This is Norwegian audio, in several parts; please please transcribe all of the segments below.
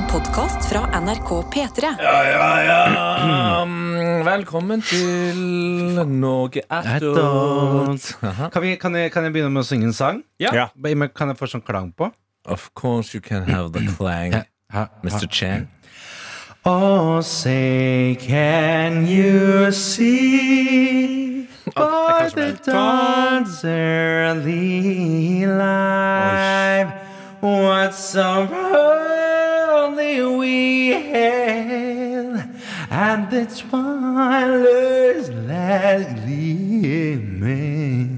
En podkast fra NRK P3. Ja, ja, ja. Mm, Velkommen til noe attåt. Kan, vi, kan, jeg, kan jeg begynne med å synge en sang? Ja. Ja. Bare- men Kan jeg få sånn klang på? Of course you can have the clang, Mr. Chang. Oh, say, can you see by the dawn's early light what so proudly we hailed and the twilight's last gleaming?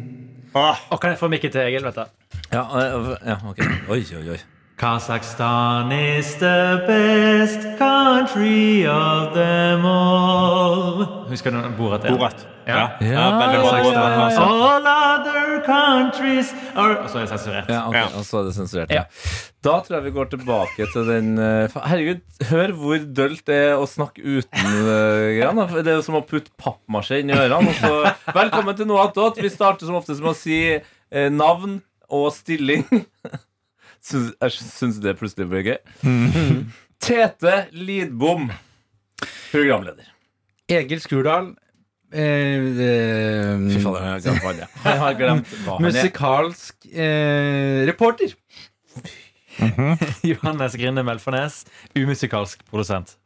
Åh, Og kan jeg få mikken til Egil? vet du Ja, øh, ja, ok. Oi, oi, oi. Kasakhstan is the best country of them all. Husker du Borat? Ja. Borat. Ja. Ja. Ja, ja. All other countries are Og så er det sensurert. Ja, okay. Ja. og så er det sensurert. Ja. Ja. Da tror jeg vi går tilbake til den øh, Herregud, hør hvor dølt det er å snakke uten grann greiene. Det er jo som å putte pappmasje inn i ørene. Og så, velkommen til noe attåt. Vi starter som oftest med å si eh, navn og stilling. Syns- Jeg syns det plutselig ble gøy. Tete Lidbom, programleder. Egil Skurdal eh, eh, Fy fader, jeg har glemt hva han er. Jeg har glemt hva han er. Musikalsk eh, reporter. Johannes Grinde Melfarnes, umusikalsk produsent.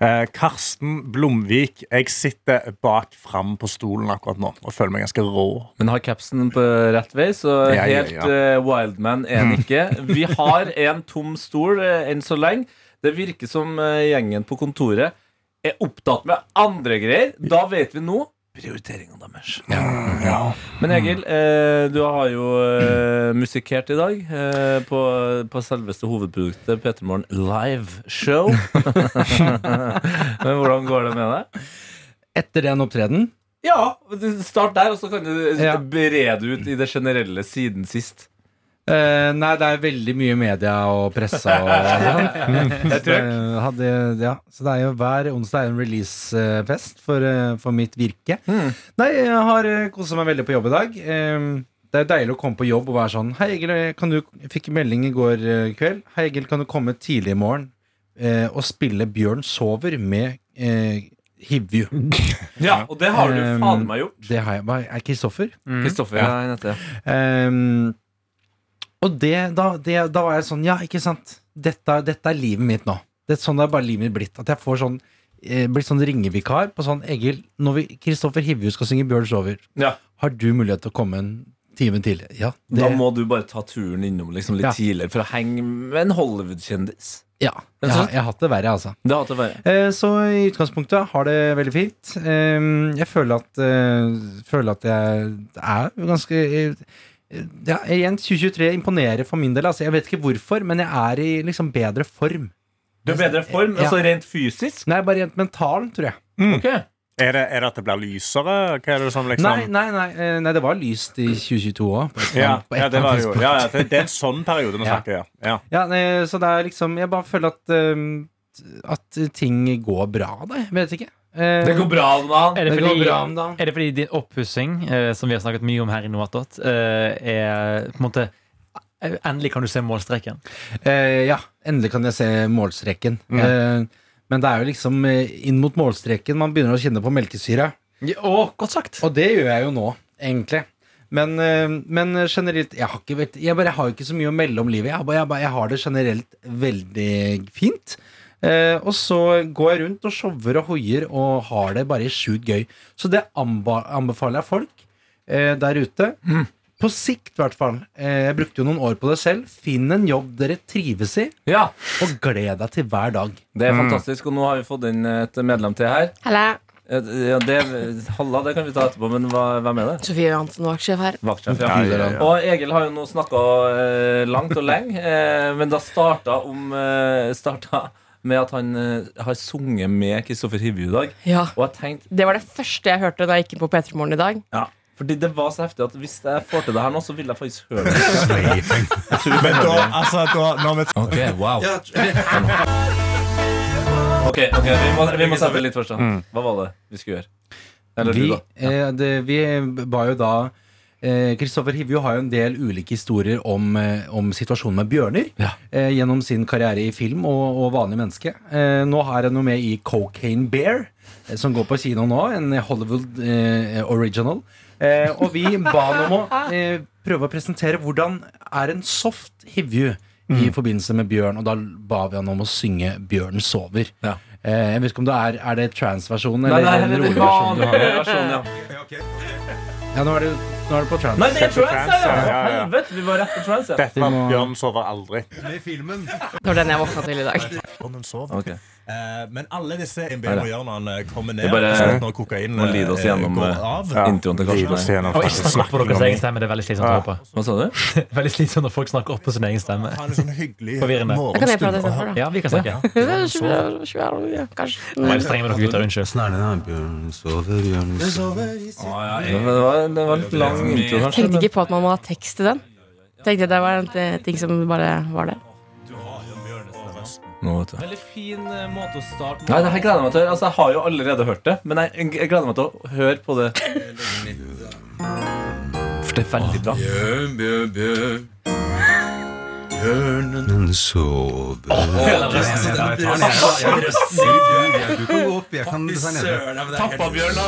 Eh, Karsten Blomvik. Jeg sitter bak fram på stolen akkurat nå og føler meg ganske rå. Men har capsen på rett vei, så Ja, ja, helt ja. eh, wildman er han ikke. Vi har en tom stol eh, enn så lenge. Det virker som eh, gjengen på kontoret er opptatt med andre greier. Da vet vi nå prioriteringa deres. Men Egil, eh, du har jo eh, musikkert i dag eh, på, på selveste hovedproduktet P3 Morgen Live Show. Men hvordan går det med deg? Etter den opptreden Ja, start der, og så kan du Ja. berede ut i det generelle siden sist. Eh, nei, det er veldig mye media og presse og sånn. Tror Eh, hadde, ja, så det er jo hver onsdag er en releasefest for, eh, for mitt virke. Mm. Nei, jeg har uh, kosa meg veldig på jobb i dag. Eh, det er deilig å komme på jobb og være sånn Hei, Egil, kan du, jeg fikk melding i går kveld. Hei, Egil, kan du komme tidlig i morgen uh, og spille Bjørn sover med uh, Hivju? Ja, og det har du Um, faen meg gjort. Det har jeg. Er Kristoffer? Kristoffer, ja. ja. heter det. Ehm, og det da, det, da var jeg sånn Ja, ikke sant? Dette, dette er livet mitt nå. Det er sånn det er bare livet mitt blitt. At jeg får sånn eh, blitt sånn ringevikar på sånn Egil, når vi Kristoffer Hivju skal synge Bjørn sover, Ja. har du mulighet til å komme en time tidligere? Ja. Det, Da må du bare ta turen innom liksom litt Ja. tidligere for å henge med en Hollywood-kjendis. ja jeg, har- hatt det verre, altså. Det å være. Eh, Så i utgangspunktet har det veldig fint. Eh, Jeg føler at, eh, føler at jeg er ganske ja, Igjen, 2023 imponerer for min del. Altså, jeg vet ikke hvorfor, men jeg er i liksom bedre form. Du er bedre form, Ja. altså rent fysisk? Nei, bare rent mental, tror jeg. Ok. Er det, er det at det blir lysere? Hva er det sånn, liksom Nei, nei, nei, eh, nei, det var lyst i 2022 òg. Ja, ja, det var jo ja, det, det er en sånn periode vi Ja. snakker, ja. ja. Ja, nei, så det er liksom Jeg bare føler at um, At ting går bra, da. Jeg vet ikke. Eh, Det går bra om dagen. Er det, fordi, bra om dagen. er det fordi din oppussing, eh, som vi har snakket mye om her i Noatot, eh, er på en måte Endelig kan du se målstreken. Eh, ja, endelig kan jeg se målstreken. Eh, men det er jo liksom eh, inn mot målstreken man begynner å kjenne på melkesyre. Å, godt sagt! Og det gjør jeg jo nå, egentlig. Men, eh, men generelt jeg har, ikke, vet, jeg bare har jo ikke så mye å melde om livet. Jeg, bare, jeg, bare, jeg har det generelt veldig fint. Eh, og så går jeg rundt og shower og hoier og har det bare sjukt gøy. Så det anbefaler jeg folk eh, der ute. På sikt, i hvert fall. Eh, jeg brukte jo noen år på det selv. Finn en jobb dere trives i, Ja, og gled deg til hver dag. det er fantastisk. Og nå har vi fått inn et medlem til her. Halla, Eh, Ja, det, halla, det kan vi ta etterpå, men hva, hvem er det? Sofie Johansen, vaktsjef her. Vaktsjef, Ja, ja, ja. Og Egil har jo nå snakka eh, langt og lenge, eh, men da starta om eh, Starta med at han eh, har sunget med Kristoffer Hivju i dag. Ja, Og jeg tenkte Det var det første jeg hørte da jeg gikk inn på P3 Morgen i dag. ja, Fordi det var så heftig at hvis jeg får til det her nå, så vil jeg faktisk høre det. Men da, altså, da når vi Ok, wow. Ok, ok, vi må, vi må sette litt først da. Hva var det vi skulle gjøre? Eller Vi, du da? Eh, det, vi ba jo da eh, Kristoffer Hivju har jo en del ulike historier om, eh, om situasjonen med bjørner. Eh, gjennom sin karriere i film og, og vanlig menneske. Eh, nå har han noe med i Cocaine Bear, eh, som går på kino nå. En Hollywood eh, original. Eh, og vi ba ham om å eh, prøve å presentere hvordan er en soft Hivju i forbindelse med bjørn. Og da ba vi han om å synge 'Bjørnen sover'. Ja. Eh, jeg vet ikke om det er Er det trans-versjonen eller den rolige versjonen du har? Ja, okay. ja. Ja, nå er det, nå er det på trans. Nei, det er trans, ja, ja. Helvete, vi var rett på trans, ja. Dette var må- Bjørn sover aldri. Det var den jeg våkna til i dag. Bjørnen sov. Ok. Eh, men alle disse Her, MBM ja. når han eh, kommer ned bare- når kokain må lide oss eh, gjennom, går eh, av. Ja. Introen til Karsten. Og ikke snakke snakk opp på deres egen stemme. Det er veldig slitsomt å høre på. Hva sa du? Veldig slitsomt når folk snakker opp på sin egen stemme. Ha en sånn hyggelig Forvirrende. Da kan jeg prate morgenstund. istedenfor, da. Ja, vi kan snakke. Veldig streng med dere gutter. Unnskyld. Det var, det var litt lang intro, kanskje. Tenkte ikke på at man må ha tekst til den. Tenkte det var en eh, ting som bare var der. Nå, vet du. Veldig fin eh, måte å starte Nei, det her gleder jeg meg til. Altså, jeg har jo allerede hørt det, men jeg, jeg gleder meg til å høre på det. For det er veldig bra. Bjørn, bjørn, bjørn. Bjørnen sover Du kan gå opp, jeg kan designere. Pappabjørn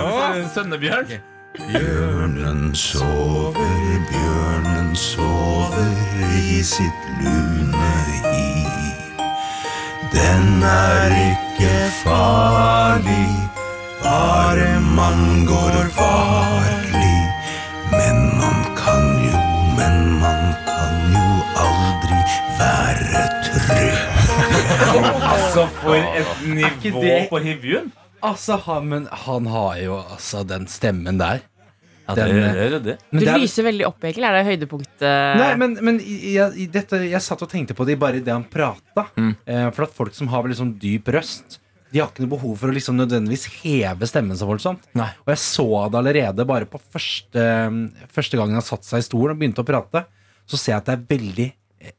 og sønnebjørn. Bjørnen sover, bjørnen sover i sitt lune. Den er ikke farlig, bare man går varlig. Men man kan jo, men man kan jo aldri være trygg. Altså, for et nivå på Hivjun. Altså, han, men han har jo altså den stemmen der. Ja, det Den, er det. Men Du det er- lyser veldig opp, egentlig. Er det høydepunktet? Nei, men, men jeg, i dette, jeg satt og tenkte på det bare idet han prata. Mm. for at folk som har sånn dyp røst, de har ikke noe behov for å liksom nødvendigvis heve stemmen så voldsomt. Nei. Og jeg så det allerede bare på første, første gangen han satte seg i stolen og begynte å prate. Så ser jeg at det er veldig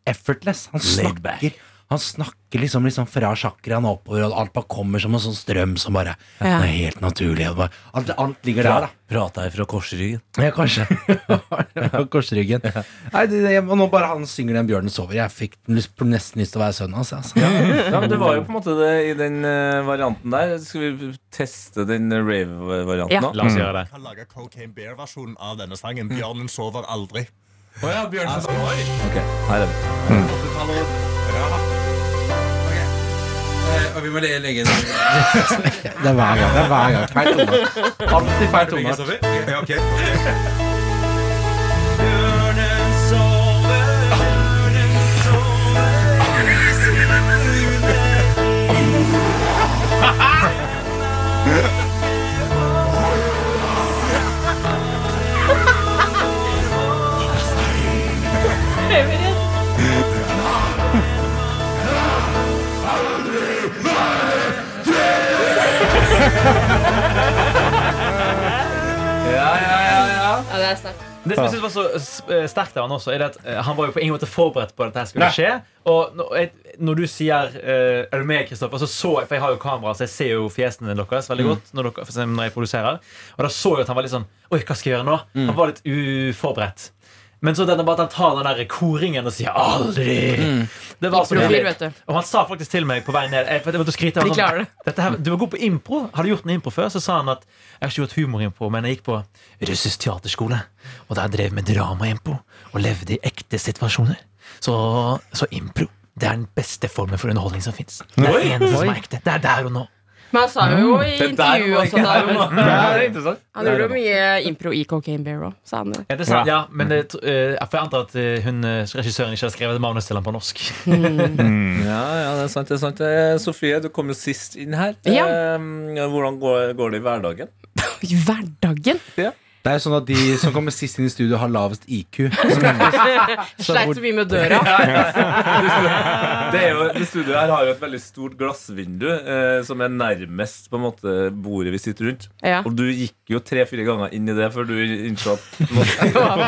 effortless. Han snakker han snakker liksom, liksom fra chakraen oppover, og alt bare kommer som en sånn strøm som bare Ja. Det er helt naturlig. og Bare, alt, alt ligger der, da. Prata jeg fra korsryggen? Ja, kanskje. Korsryggen. Nei, det, det, og nå bare han synger den 'Bjørnen sover'. Jeg fikk lyst- nesten lyst til å være sønnen hans. Altså. Ja, men det var jo på en måte det i den eh, varianten der. Skal vi teste den rave-varianten Ja. da? La oss gjøre det. kan lage Cocaine Bear-versjonen av denne sangen. Bjørnen sover aldri. Å ja, bjørnen sover Ok, her er vi. Og vi må le- legge inn Det er hver gang. det er hver gang Feil toneart. Alltid feil toneart. Ja, ok. Ja, ja, ja, ja. Ja, det er sterkt. Det som jeg synes var så eh, sterkt av han også, er at eh, han var jo på ingen måte forberedt på at dette skulle skje. Og når, jeg- når du sier eh, Er du med, Kristoffer? Så så jeg, for jeg har jo kamera, så jeg ser jo fjesene deres veldig godt når, dere, når jeg produserer. Og da så jeg at han var litt sånn Oi, hva skal jeg gjøre nå? Han var litt uforberedt. Men så denne, bare at han tar den der koringen og sier 'aldri'. Det var så Profil, deilig. Og han sa faktisk til meg på vei ned jeg, jeg måtte skryte De han. Dette her, Du var god på impro. Har du gjort en impro før? Så sa han at jeg har ikke gjort humorimpro, men jeg gikk på russisk teaterskole. Og der drev med dramaimpro og levde i ekte situasjoner. Så, så impro det er den beste formen for underholdning som fins. Det. Det er der og nå. Men han sa jo i Det intervjuet også ikke her og nå. da, Det er interessant. Han gjorde jo mye impro i Cocaine Bear òg, sa han. jo. Ja, det er sant, ja, men det, uh, jeg antar at eh, hun, eh, regissøren ikke har skrevet manus til han på norsk. Ja, ja, det er sant. det er sant Sofie, du kom jo sist inn her. Ja. Hvordan går, går det i hverdagen? I hverdagen! Det er jo sånn at de som kommer sist inn i studio, har lavest IQ. Sleit så mye med døra. Det, er jo, det studioet her har jo et veldig stort glassvindu eh, som er nærmest på en måte bordet vi sitter rundt. Ja. Og du gikk jo tre-fire ganger inn i det før du innså at var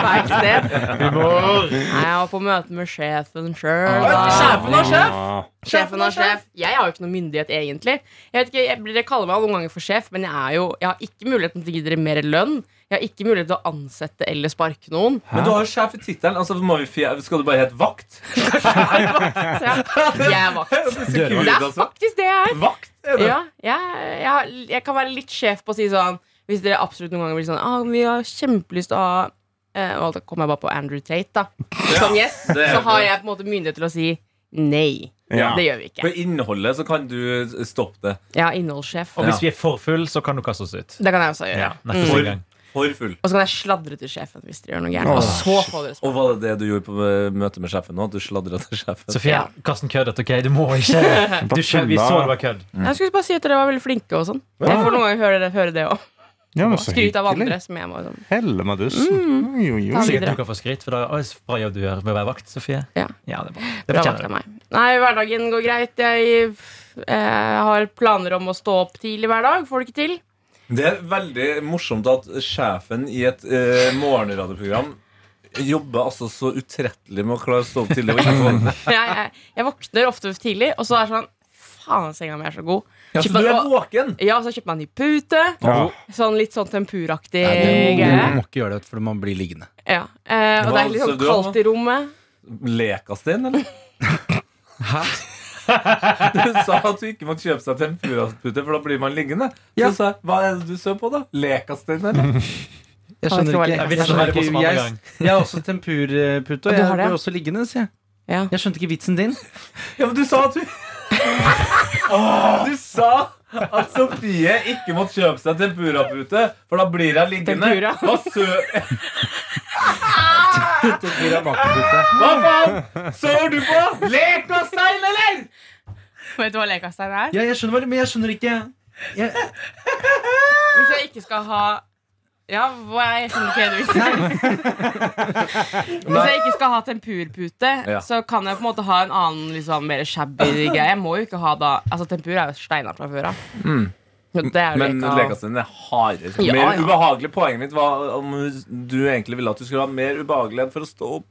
jeg var på møte med sjefen sjøl. Sjefen har sjef! Sjefen har sjef. Jeg har jo ikke noe myndighet, egentlig. Jeg vet ikke, jeg, Dere kaller meg noen ganger for sjef, men jeg, er jo, jeg har ikke muligheten til å gi dere mer lønn. Jeg har ikke mulighet til å ansette eller sparke noen. Men du har jo sjef i tittelen. Altså, må vi fje- skal du bare hete vakt? vakt jeg, jeg er vakt. Det er altså. faktisk det jeg er. Vakt er det. Ja, jeg, jeg, jeg kan være litt sjef på å si sånn Hvis dere absolutt noen ganger blir sånn ah, Vi har kjempelyst til å ha eh, Og da kommer jeg bare på Andrew Tate, da. Som gjest. det er Så har jeg på en måte myndighet til å si nei. Ja. Det gjør vi ikke. For innholdet så kan du stoppe det. Er innholdssjef. Og hvis vi er for full, så kan du kaste oss ut. Det kan jeg også gjøre. Ja, neste gang. For full. Og så kan jeg sladre til sjefen hvis dere gjør noe gærent. Og så får dere Og var det det du gjorde på eh, møtet med sjefen nå? At du sladra til sjefen? Sofie, Ja. Karsten køddet. Ok, du må ikke du, Vi så det var kødd. Jeg skulle bare si at dere var veldig flinke og sånn. Jeg får noen ganger høre det, høre det òg. Ja, men Skryt av andre som jeg må sånn. Hellemadus. Mm. Jo, jo. Sikkert du kan få skryt for det. er så bra jobb du gjør med å være vakt, Sofie. Ja. det er bra. Det Bra fortjener vakt av du. meg. Nei, hverdagen går greit. Jeg eh, har planer om å stå opp tidlig hver dag. Får det ikke til. Det er veldig morsomt at sjefen i et eh, morgenradioprogram jobber altså så utrettelig med å klare å stå opp tidlig. Og ikke få Jeg, jeg, jeg våkner ofte tidlig, og så er det sånn Faen, senga mi er så god. ja, så Kjøper- du er våken! Ja, så kjøper jeg en ny pute. Ja. Sånn litt sånn tempuraktig Nei, det må, greie. må ikke gjøre det, for man blir liggende. Ja. Eh, og Hva det er litt sånn du kaldt i rommet. Lekastein, eller? Hæ? Du sa at du ikke måtte kjøpe seg tempurapute, for da blir man liggende. Ja. Så sa jeg, hva er det du så på, da? Lekastein, eller? Jeg skjønner ikke. Jeg Jeg, skjønner ikke. andre jeg, jeg har også tempurpute, og jeg har det? blir også liggende, sier jeg. Ja. Jeg skjønte ikke vitsen din. Ja, men du sa at du Du sa at Sofie ikke måtte kjøpe seg tempurapute, for da blir jeg liggende. Tempura. Hva, sø. Hva faen sover du på? Lekastein, eller? Vet du hva lekastein er? Ja, jeg skjønner hva du men jeg skjønner ikke jeg, Hvis jeg ikke skal ha Ja, hva er jeg skjønner ikke helt. Hvis jeg ikke skal ha tempurpute, Ja. så kan jeg på en måte ha en annen liksom, mer shabby greie. Jeg må jo ikke ha da Altså, tempur er jo steinart fra før av. Det er Men leka- lekasteinen er hardere. Ja, mer ja. ubehagelig. Poenget mitt var om du egentlig ville at du skulle ha mer ubehagelig enn for å stå opp.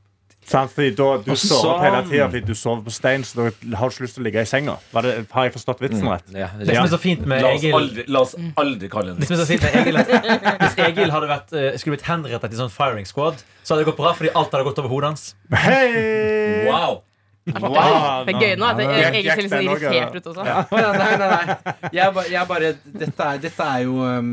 Sant, fordi da, du så... står opp hele tida fordi du sover på stein, så da har du ikke lyst til å ligge i senga. Var det, har jeg forstått vitsen rett? Det som er så fint med La oss Egil aldri, la oss aldri kalle det den som er så fint med Egil at Hvis Egil hadde vært, eh, skulle blitt henrettet i sånn firing squad, så hadde det gått bra fordi alt hadde gått over hodet hans. Hei! Wow! Wow. Det er gøy nå at Ja, Jack ser litt ja. irritert ut også. Ja, nei, nei, nei. Jeg, jeg bare Dette er, dette er jo um,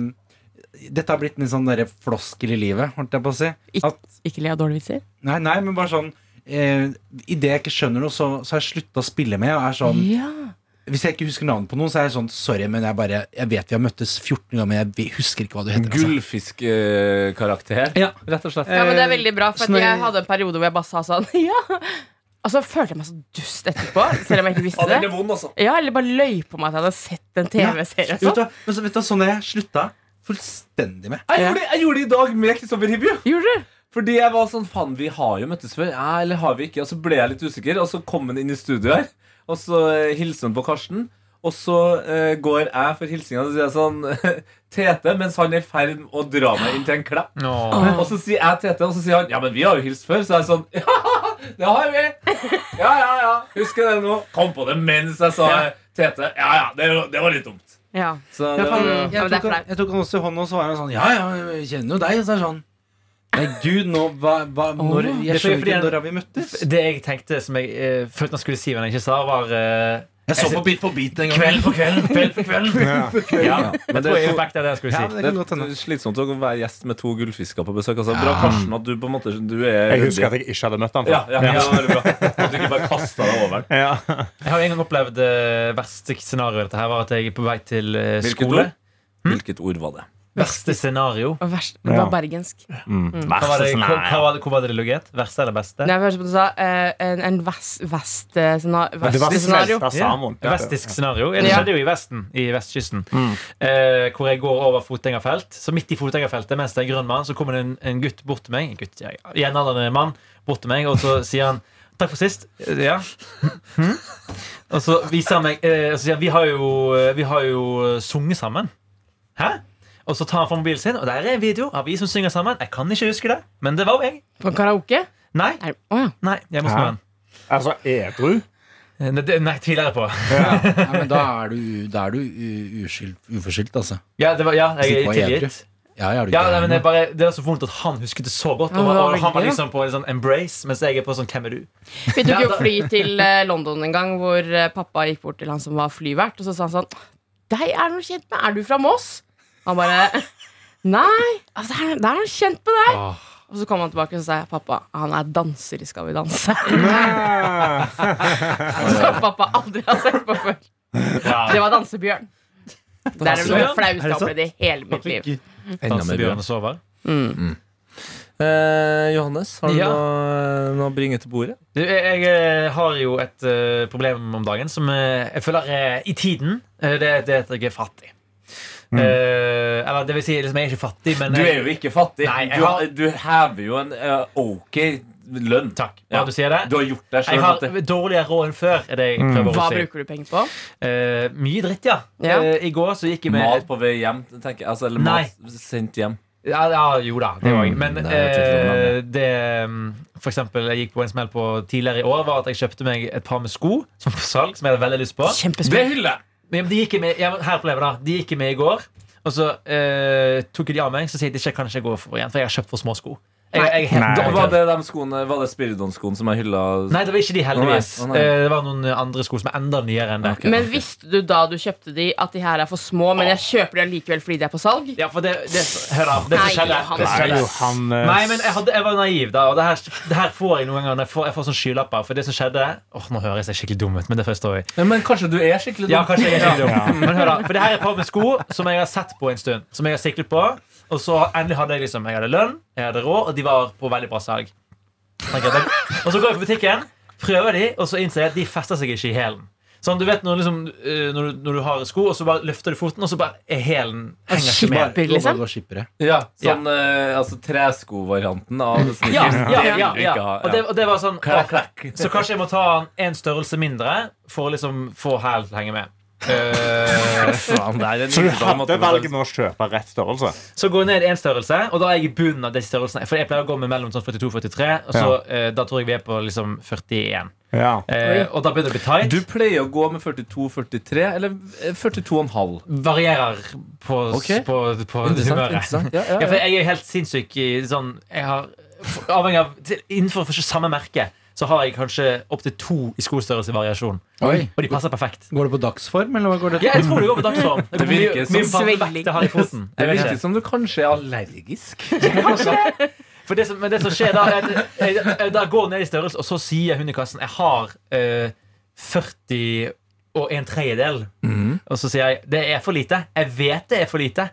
Dette har blitt en sånn floskel i livet, holdt jeg på å si. Ikke, At, ikke le av dårlige vitser. nei, nei, men bare sånn eh, Idet jeg ikke skjønner noe, så, så har jeg slutta å spille med. Og er sånn Ja. Hvis jeg ikke husker navnet på noen, så er jeg sånn sorry, men jeg bare Jeg vet vi har møttes 14 ganger, men jeg husker ikke hva du heter. Altså. Gullfiskkarakter, Ja. rett og slett. ja, men det er veldig bra, for Så jeg hadde en periode hvor jeg bare sa sånn Ja. Og så følte jeg meg så dust etterpå, selv om jeg ikke visste det. altså. Ja, Eller bare løy på meg at jeg hadde sett en TV-serie. Ja, vet sånn. men så, vet du, sånn er jeg slutta fullstendig med. Jeg gjorde, det- jeg gjorde det i dag med Kristoffer Hivju. Fordi jeg var sånn, faen, vi har jo møttes før. Ja, eller har vi ikke? Og så ble jeg litt usikker Og så kom han inn i studio her Og så eh, hilser han på Karsten Og så uh, går jeg for hilsingen Og så sier jeg sånn Tete, mens han er i ferd med å dra meg inn til en klapp. Åh. Og så sier jeg Tete, og så sier han Ja, men vi har jo hilst før. Så er jeg sånn Ja, det har vi. Ja, ja, ja. Husker det nå. Kom på det mens jeg sa Tete. Ja, ja, det, det var litt dumt Ja. Så det var, jeg, er tok, han- jeg tok han også i hånden, og så var han sånn Ja, ja, jeg kjenner jo deg. Og så er det sånn Nei, gud, nå hva, hva, når, Det Jeg er fordi- skjønner fordi ikke han- når har vi møttes. Det jeg tenkte som jeg eh, følte han skulle si, men jeg ikke sa, var eh, Jeg så på Bit for bit en gang. Kveld for kveld, kveld for kveld. Ja, men det er back det er Ja, si. men det det er slitsomt å være gjest med to gullfisker på besøk altså, Bra, Karsten, at du på en måte Du er Jeg husker at jeg ikke hadde møtt han Ja, før. ja, ja. det bra. At du ikke bare kasta deg over. Ja. Jeg har en gang opplevd uh, verste scenario dette her var at jeg er på vei til eh, Hvilket skole. ord? Hvilket ord var det? Verste scenario. Og verst, det var bergensk. Mm. Hva var det, hva, hva var det, hvor var det et? Verste eller beste? Nei, hørte på du sa eh, en, en vest, vest, eh, vest, Det vest-scenario. sammen. Ja, Vestisk scenario. Det Ja. skjedde jo i Vesten, i vestkysten. Eh, hvor jeg går over fotgjengerfelt. Så midt i fotgjengerfeltet, mens det er grønn mann, så kommer det en, en gutt bort til meg. En gutt, ja, Jevnaldrende mann bort til meg, og så sier han Takk for sist. Eh, Ja. Hm? Og så viser han meg eh, og så sier han, vi har jo, eh, vi har jo eh, sunget sammen. Hæ? Og så tar han fra mobilen sin, og der er en video av vi som synger sammen. Jeg kan ikke huske det, men det var jo jeg. På karaoke? Nei, Er- Å ja. nei, jeg må snu den. Altså edru? Eh, Nei, det- nei, tviler jeg på. Nei, men da er du, da er du u- uskyld, uforskyldt, altså. Ja, det var, ja jeg er edru. tilgitt. Ja, ja, er du Ja, nei, gæren, men det, er bare, det er så vondt at han husket det så godt. Ja, Og, det var og han var veldig, liksom på en sånn embrace, mens jeg er på sånn hvem er du? Vi tok jo fly til eh, London en gang, hvor eh, pappa gikk bort til han som var flyvert, og så sa han sånn Deg er noe kjent med, er du fra Moss? Han bare Nei, altså, det, er, det er noe kjent med deg. Og så kom han tilbake og sa jeg, pappa, han er danser i Skal vi danse. Som pappa aldri har sett på før. Det var dansebjørn. Det er det flaueste Er jeg det har opplevd i hele mitt liv. Dansebjørn og. Sover. Mm. Eh, Johannes, har du Ja. noe, noe å bringe til bordet? Du, jeg, jeg eh, har jo et uh, problem om dagen som uh, jeg føler er i tiden. Uh, det, det er at jeg er fattig. Eh, eller det vil si, liksom, jeg er ikke fattig, men Du er jo ikke fattig. Nei, du, har- du hever jo en uh, ok lønn. Takk. Ja, du sier det. Du har gjort deg Jeg har dårligere råd enn før. Er det jeg prøver Hva å si. bruker du penger på? Uh, mye dritt, ja. Ja. Eh, I går så gikk jeg med Mat på vei hjem, tenker jeg. Altså, eller Nei. mat sendt hjem. Ja, ja, jo da, det var jeg. Men er tydelig, eh, det mm, For eksempel, jeg gikk på en smell på tidligere i år, var at jeg kjøpte meg et par med sko som på salg, som jeg hadde veldig lyst på. Kjempespennende. Det hyller! Men de gikk med, her på da De gikk med i går, og så eh, tok de av meg. Så sier de ikke kan ikke gå for igjen, for jeg har kjøpt for små sko. Jeg, jeg, Nei. Var det de skoene Var det Spiridon-skoene som jeg hylla? Nei, det var ikke de, heldigvis. Oh, nei. Eh, det var noen andre sko som er enda nyere enn det. Okay. Men visste du da du kjøpte de, at de her er for små, men jeg kjøper de likevel fordi de er på salg? Ja, for det, det, hør da, det som Nei, skjedde, Johannes. Nei, Nei, men jeg, hadde, jeg var naiv, da. Og det her, det her får jeg noen ganger jeg får, jeg får sånn skylapper. For det som skjedde Åh, Nå høres jeg skikkelig dum ut, men det forstår jeg Men, men kanskje du er skikkelig dum? Ja, kanskje jeg er skikkelig dum. Men hør da, For det her er et par med sko som jeg har sett på en stund. Som jeg har siklet på. Og så endelig hadde jeg liksom Jeg hadde lønn, jeg hadde råd, og de var på veldig bra salg. Og så går jeg på butikken, prøver de, og så innser jeg at de fester seg ikke i hælen. Sånn, du vet når, liksom, eh, når, du, når du har sko, og så bare løfter du foten, og så bare er hælen henger ikke med. Skipper, liksom? Ja, sånn. Ja, eh, altså treskovarianten av sneakers. ja, Ja, ja, ja. Og, det, og det var sånn klakk. Så kanskje jeg må ta en størrelse mindre for å liksom få hælen til å henge med. Eh, Faen, det Så du hadde valget med å kjøpe rett størrelse? så går jeg ned én størrelse, og da er jeg i bunnen av de størrelsene. For jeg pleier å gå med mellom sånn 42 og 43, og så uh, da tror jeg vi er på liksom 41. Ja. Uh, og da begynner det å bli tight. Du pleier å gå med 42-43, eller eh, 42,5? varierer på, okay. på, på Interessant. humøret. interessant. Ja, ja, Ja, for jeg er helt sinnssyk i sånn jeg har, Avhengig av Innenfor for samme merke så har jeg kanskje opptil to i skostørrelse i variasjon. Oi. Og de passer perfekt. Går det på dagsform, eller hva går det Ja, jeg tror det går på dagsform. Det virker som mye på svelling. har i foten. Det virker som du kanskje er allergisk. For det som, men det som skjer da, er at jeg, jeg, jeg går ned i størrelse, og så sier hun i kassen jeg har eh, 40 og en tredjedel. Og så sier jeg det er for lite. Jeg vet det er for lite,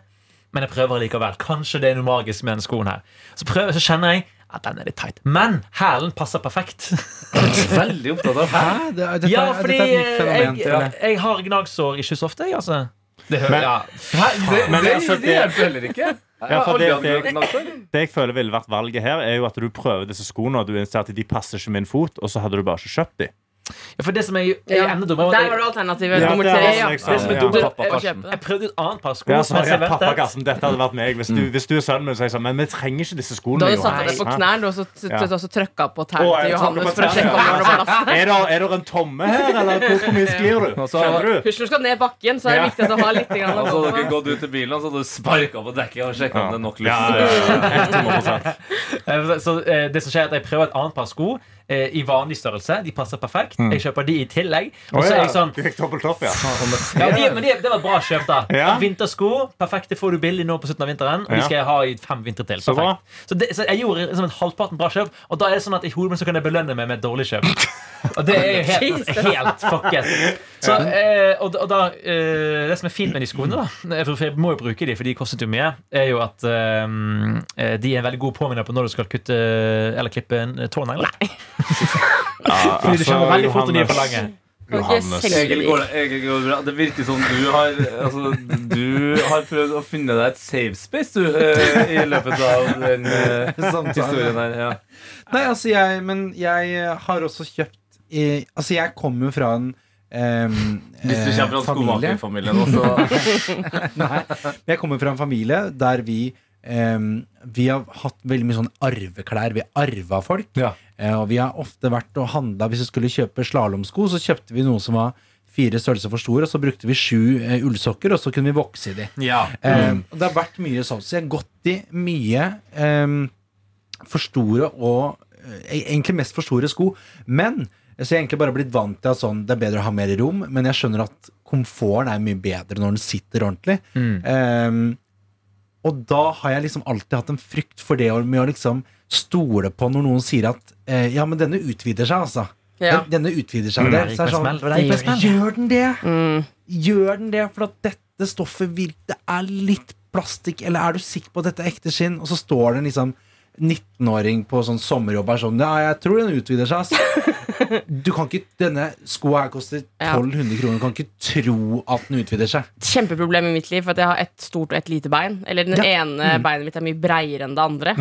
men jeg prøver likevel. Kanskje det er noe magisk med denne skoen her. Så, prøver, så kjenner jeg at den er litt tight. Men hælen passer perfekt. Veldig opptatt av hæl. Hæ? Det, dette, ja, fordi dette er et nytt fenomen. jeg, jeg. jeg har gnagsår ikke så ofte, jeg, altså. Det hører Men- ja. Det, Men det, altså, det det- hjelper heller ikke. Ja, for det- det- gnagsår. Det jeg føler ville vært valget her, er jo at du prøver disse skoene, og du innser at de passer ikke min fot, og så hadde du bare ikke kjøpt de. Ja, for det som er, er enda dummere Der var det alternativet Ja, nummer det er tre. Ja. Det som er Ja. Pappa jeg, Karsten. jeg prøvde et annet par sko. Ja, som så, jeg pappa Karsten, dette hadde vært meg. Hvis du, hvis du er sønnen min, så jeg sa men vi trenger ikke disse skoene. Da hadde du satt deg på Hæ? knærne og så, så, Ja. så, så trykka på Å, tærne til jeg tar Johannes på for å tærne, sjekke om det var noe på plass. Er det, er det en tomme her, eller hvor, hvor mye sklir du? Og så- Kjenner du? Husk når du skal ned bakken, så er det Ja. viktig at du har litt grann Og så hadde dere å gått ut i bilen og så hadde du sparka på dekket og sjekka om det er nok luft. Ja, ja, ja, 100%. Eh, Så eh, det som skjer er at Jeg prøver et annet par sko eh, i vanlig størrelse. De passer perfekt. Jeg kjøper de i tillegg. Og oh, så er jeg sånn Du fikk dobbelt opp, ja. ja, de, Men de, det var et bra kjøp, da. Ja. Vintersko. Perfekt, det får du billig nå på slutten av vinteren. Og de skal jeg ha i fem vintre til. Så. Perfekt. Så, det, så jeg gjorde liksom en halvparten bra kjøp, og da er det sånn at i hodet mitt kan jeg belønne meg med et dårlig kjøp. Og det er jo helt, helt fucket. Så, eh, og, og da, eh, det som er fint med de skoene, da for jeg må jo bruke de, for de kostet jo mye, er jo at eh, eh, de er en veldig god påminner på når du skal kutte eller klippe en tånegl. Fordi du skjønner veldig fort når de er for lange. Johannes. Egil går, det, Egil går bra. Det virker som du har altså, Du har prøvd å finne deg et safe space du, eh, i løpet av den eh, historien her. Ja. Nei, altså jeg Men jeg har også kjøpt i, Altså jeg kommer jo fra en em, Hvis du eh, kommer fra familie. skomakerfamilien også. Nei, jeg kommer fra en familie der vi em, Vi har hatt veldig mye sånn arveklær. Vi har arva folk. Ja. Uh, og vi har ofte vært og handla Hvis vi skulle kjøpe slalåmsko, så kjøpte vi noe som var fire størrelser for store, og så brukte vi sju uh, ullsokker, og så kunne vi vokse i de. Ja. Eh, og det har vært mye sånn, så jeg har gått i mye um, for store og uh, Egentlig mest for store sko. Men så jeg har egentlig bare blitt vant til at sånn, det er bedre å ha mer rom, men jeg skjønner at komforten er mye bedre når den sitter ordentlig. Eh, og da har jeg liksom alltid hatt en frykt for det med å liksom stole på når noen sier at eh, ja, men denne utvider seg, altså. Ja. Den, denne utvider seg. Mm. Det så er sånn. Det er gikk smell. Gjør den det? Mm. Gjør den det? For at dette stoffet virker, Det er litt plastikk, eller er du sikker på at dette er ekte skinn? Og så står det liksom 19-åring på sånn sommerjobb er sånn Ja, jeg tror den utvider seg, ass. Du kan ikke Denne skoa her koster 1200 kroner. Du kan ikke tro at den utvider seg. Kjempeproblem i mitt liv, for at jeg har et stort og et lite bein. Eller den Ja. ene beinet mitt er mye breiere enn det andre.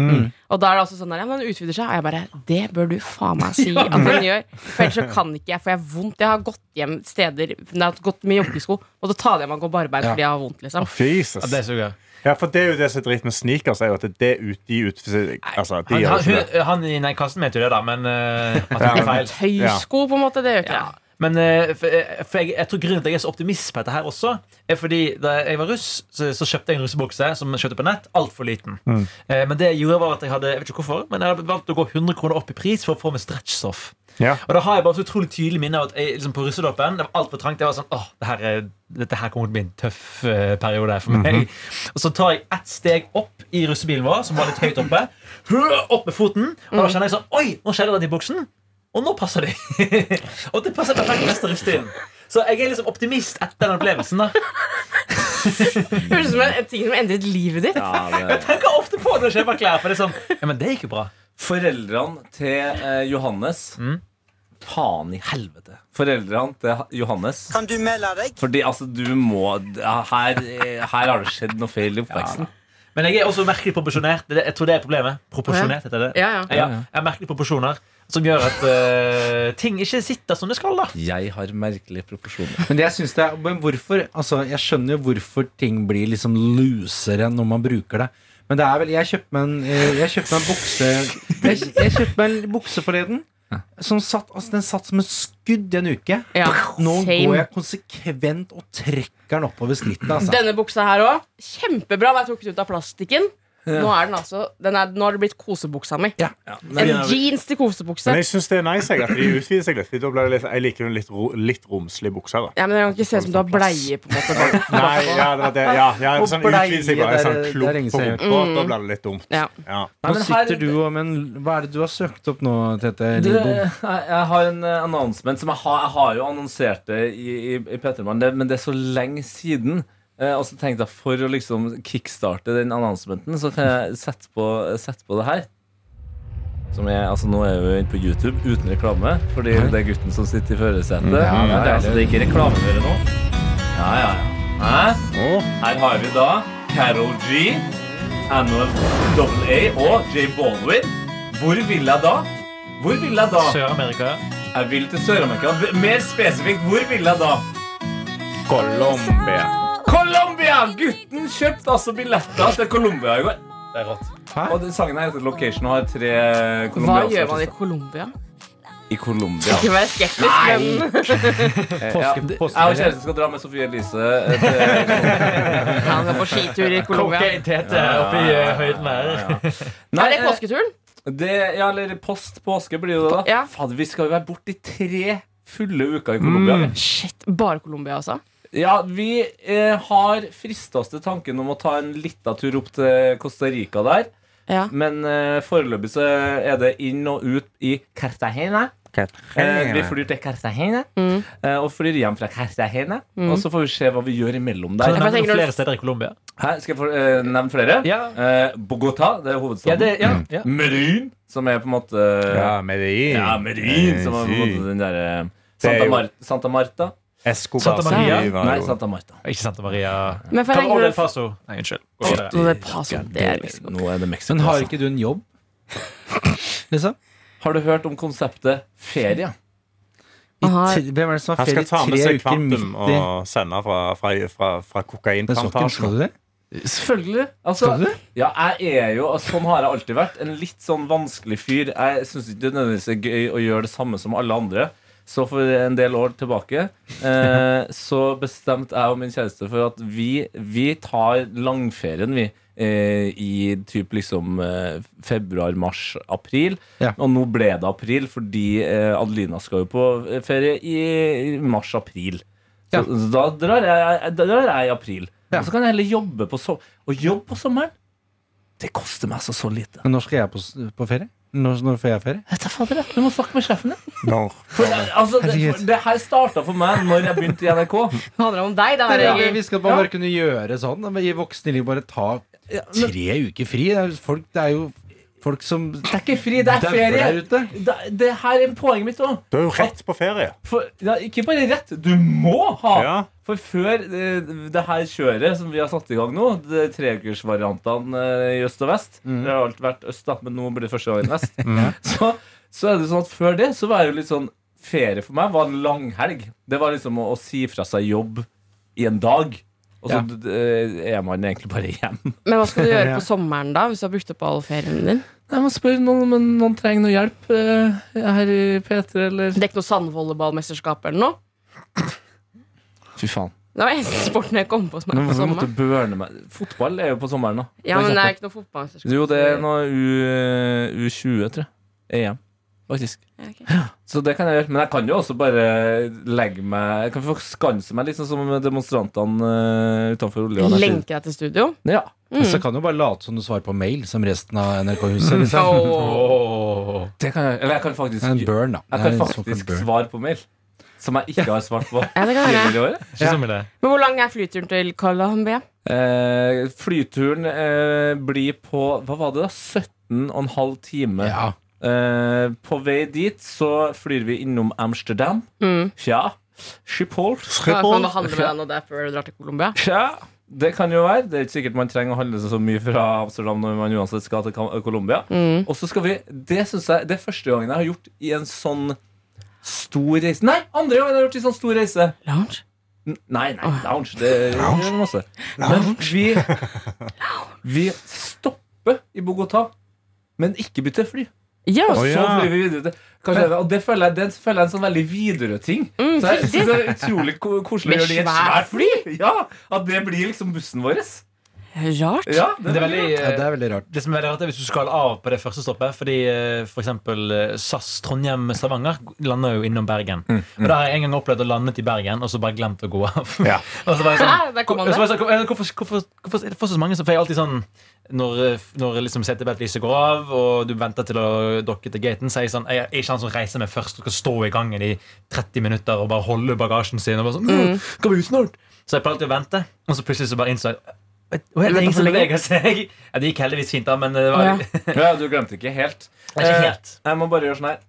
Og da er det også sånn der, ja, men den utvider seg. Og jeg bare Det bør du faen meg si at den gjør. For ellers så kan ikke jeg, for jeg har vondt. Jeg har gått hjem steder jeg har gått med joggesko, og så tar jeg meg og går barbeint fordi jeg har vondt, liksom. Jesus. Ja, det suger. Ja, for det er jo det som er dritt med sneakers, er jo at det ut, de ut, altså, de Han, han, hun, han i den kassen mente jo det, da, men uh, at det er feil. Tøysko, på en måte. Det gjør ikke Ja. jeg. Men eh, for, eh, for jeg, jeg tror grunnen til at jeg er så optimist på dette her også, er fordi da jeg var russ, så, så kjøpte jeg en russebukse som jeg kjøpte på nett. Altfor liten. Eh, men det jeg gjorde var at jeg hadde Jeg vet ikke hvorfor Men jeg hadde valgt å gå 100 kroner opp i pris for å få med stretchstoff. Ja. Og da har jeg bare så utrolig tydelig minne av at jeg, liksom på russedåpen Det var altfor trangt. Jeg var sånn, åh, det her er, Dette her kommer til å bli en tøff uh, periode for meg. Og så tar jeg ett steg opp i russebilen vår, som var litt høyt oppe. Opp med foten. Og da kjenner jeg sånn Oi, nå skjedde det i buksen. Og nå passer de. og det passer perfekt neste russetiden. Så jeg er liksom optimist etter den opplevelsen. da Høres ut som en, ting som endret livet ditt. Ja, Jeg tenker ofte på det når jeg kjøper klær. For det er sånn, ja, men det gikk jo bra Foreldrene til eh, Johannes Mm. Faen i helvete. Foreldrene til Johannes Kan du melde deg? Fordi altså, du må her, eh, her har det skjedd noe feil i oppveksten. Men jeg er også merkelig proporsjonert. Det, jeg tror det er problemet. Proporsjonert heter det. Ja, ja. Ja, jeg har merkelige proporsjoner som gjør at eh, ting ikke sitter som det skal. da Jeg har merkelige proporsjoner. Men det jeg synes det er Men hvorfor Altså, jeg skjønner jo hvorfor ting blir liksom loosere når man bruker det. Men det er vel Jeg kjøpte meg en, eh, jeg kjøpte meg en bukse Jeg, jeg kjøpte meg en bukse forleden. Som satt, altså den satt som et skudd i en uke. Ja, Nå same. går jeg konsekvent og trekker den oppover skrittet. Altså. Denne buksa her òg. Kjempebra. Da jeg tok den ut av plastikken. Nå er den altså den er, Nå har det blitt kosebuksa mi. Ja. En jeans til kosebukse. Men jeg syns det er nice jeg, at de utvider seg litt. Da blir det litt jeg liker jo en litt, ro, litt romslig buksa. da Ja, men Det kan ikke se ut som du har bleie. på en måte Bare. Nei, ja, det var det. Ja, ja, sånn utvider seg bare sånn klump på rumpa. Da blir det litt dumt. Ja. Ja. Nå men her- sitter du og Men hva er det du har søkt opp nå, Tete? Du, jeg, jeg har en eh, announcement som jeg har, jeg har jo annonsert det i, i, i Petermann, men det er så lenge siden. Eh, og så tenkte jeg for å liksom kickstarte den annonsementen, så kan jeg sette på, sette på det her. Som er, altså Nå er vi inne på YouTube uten reklame, fordi det er gutten som sitter i førersetet. Mm, ja, det er altså, det er ikke reklamehøre nå. Ja, ja, ja. Hæ? Her har vi da Carol G, Annual AA og J Baldwin. Hvor vil jeg da? Hvor vil jeg da? Sør-Amerika. Jeg vil til Sør-Amerika. Mer spesifikt, hvor vil jeg da? Colombia. Colombia! Gutten kjøpte altså billetter til Colombia i går. Det er rått. Og den sangen her heter Location og har tre Hva colombianske gjør man i. Colombia? I Colombia? Ikke vær skeptisk, men Eh, Ja, jeg og kjæresten skal dra med Sofie Elise eh, til han skal på skitur i Colombia. Cocaine-tete oppi eh, høyden her. Nei, Er det eh, påsketuren? det, ja, eller post påske blir det da. Ja. Fader, vi skal jo være borte i tre fulle uker i Colombia. Mm. Shit, Bare Colombia, altså? Ja, vi eh, har frista oss til tanken om å ta en lita tur opp til Costa Rica der. Ja. Men eh, foreløpig så er det inn og ut i Cartagena. Eh, vi flyr til Cartagena Mm. eh, og flyr hjem fra Cartagena. Og så får vi se hva vi gjør imellom Kan der. du Jeg nevne tenker flere steder i Colombia? Hæ? skal jeg få eh, nevne flere. Ja. Eh, Bogotá, det er Ja, hovedstaden. det, ja, ja. Medellin, som er på en måte Ja, Medellin. Ja, Medellin, som er på en måte den derre er Santa, Mar Santa Marta. Escobar Santa Maria? Var Nei, jo- Santa Marta. Ikke Santa Maria. Men for jeg var El Paso? Nei, unnskyld. Gå videre. Nå er det paso, det er Nå er det Mexico. Men har altså. ikke du en jobb? Liksom? Har du hørt om konseptet ferie? I Aha. tre- Hvem er det som har Han ferie skal ta i med tre seg uker midt Kvantum i og sende fra, fra, fra, fra Men så ikke- Skal kokainplantasjen. du det? Selvfølgelig. Altså, Skal du det? ja, jeg er jo, altså, Sånn har jeg alltid vært. En litt sånn vanskelig fyr. Jeg syns ikke det nødvendigvis er gøy å gjøre det samme som alle andre. Så for en del år tilbake eh, så bestemte jeg og min kjæreste for at vi, vi tar langferien, vi. Eh, I typ liksom eh, februar, mars, april. Ja. Og nå ble det april fordi eh, Adelina skal jo på ferie i mars-april. Så, Ja. så da drar jeg, drar jeg i april. Ja. Og så kan jeg heller jobbe på sommeren. Og jobbe på sommeren, det koster meg så så lite. Men når skal jeg på, på ferie? Når, når får jeg ferie? Vet du fader. Du må snakke med sjefen din. No. For, altså, det, for, det her starta for meg når jeg begynte i NRK. Det handler om deg, da. Ja, vi skal bare, bare kunne gjøre sånn. I I voksenliv bare ta tre uker fri. Er, folk, det er jo folk som Det er ikke fri, det er ferie. Det, det her er poenget mitt òg. Du er jo rett på ferie. Ja, ikke bare rett, du må ha. Ja. For før det, det her kjøret som vi har satt i gang nå, treukersvariantene eh, i øst og vest Det har alltid vært øst, da, men nå blir det første gangen vest. så, så er det sånn at før det så var det jo litt sånn Ferie for meg var en langhelg. Det var liksom å, å si fra seg jobb i en dag. Og så Ja. er man egentlig bare hjem. Men hva skal du gjøre på sommeren, da? Hvis du har brukt opp all ferien din? Jeg må spørre noen om noen trenger noe hjelp eh, her i P3, eller Det er ikke noe sandvolleyballmesterskap eller noe? Fy faen. Det var eneste sporten jeg kom på som er på sommeren. Fotball er jo på sommeren, da. Ja, men det er ikke noe fotballmesterskap. Jo, det er noe U, U20, tror jeg. EM, faktisk. Okay. Så det kan jeg gjøre. Men jeg kan jo også bare legge meg Jeg kan få skanse meg litt sånn som demonstrantene uh, utenfor Olje og Energi. Lenke deg til studio? Ja. Mm. Så kan du bare late som du svarer på mail, som resten av NRK-huset. Liksom. oh. Det kan jeg, eller jeg kan faktisk, en jeg burn, da. Er kan faktisk burn. svare på mail. Som jeg ikke har svart på Ja, det kan jeg det. Men hvor lang er flyturen til Colombia? Eh, flyturen eh, blir på Hva var det, da? 17,5 timer. Ja. Eh, på vei dit så flyr vi innom Amsterdam. Mm. Tja. Schiphol. Ja, kan du handle med deg noe der før du drar til Colombia? Ja, Det kan jo være. Det er ikke sikkert man trenger å handle seg så mye fra Amsterdam når man uansett skal til Col- Colombia. Mm. Og så skal vi Det synes jeg Det er første gangen jeg har gjort i en sånn stor reise. Nei, andre gangen jeg har gjort i sånn stor reise. Lounge? N- Nei, nei, lounge. Det gjør masse. Men vi Vi stopper i Bogotá, men ikke bytter fly. Ja, Og så flyr vi videre til Cartagena. Og det føler jeg, det føler jeg er en sånn veldig Widerøe-ting. Mm, Så jeg synes det er utrolig ko- koselig å gjøre det i et svært fly. Ja, At det blir liksom bussen vår. rart. Ja, Det er veldig, Ja, det er veldig rart. Det som er veldig rart er hvis du skal av på det første stoppet Fordi eh, for eksempel eh, SAS Trondheim-Stavanger lander jo innom Bergen. Mm, Og da har jeg en gang opplevd å lande i Bergen og så bare glemt å gå av. Ja. og så var jeg Hæ? sånn, og så var jeg sånn, "Hvorfor- hvorfor, hvorfor, hvorfor er det for så mange som For jeg er alltid sånn når, eh, når liksom setebeltlyset går av, og du venter til å dokke til gaten, så er jeg sånn Jeg er ikke han som reiser med først og skal stå i gangen i 30 minutter og bare holde bagasjen sin. Og bare sånn, Mm. Ut snart? Så jeg pleier alltid å vente, og så plutselig så bare innså jeg «Oi, Det ingen som seg. Ja, det gikk heldigvis fint, da, men det var ja. Ja, du glemte ikke helt. Ikke helt. Eh. Jeg må bare gjøre sånn her.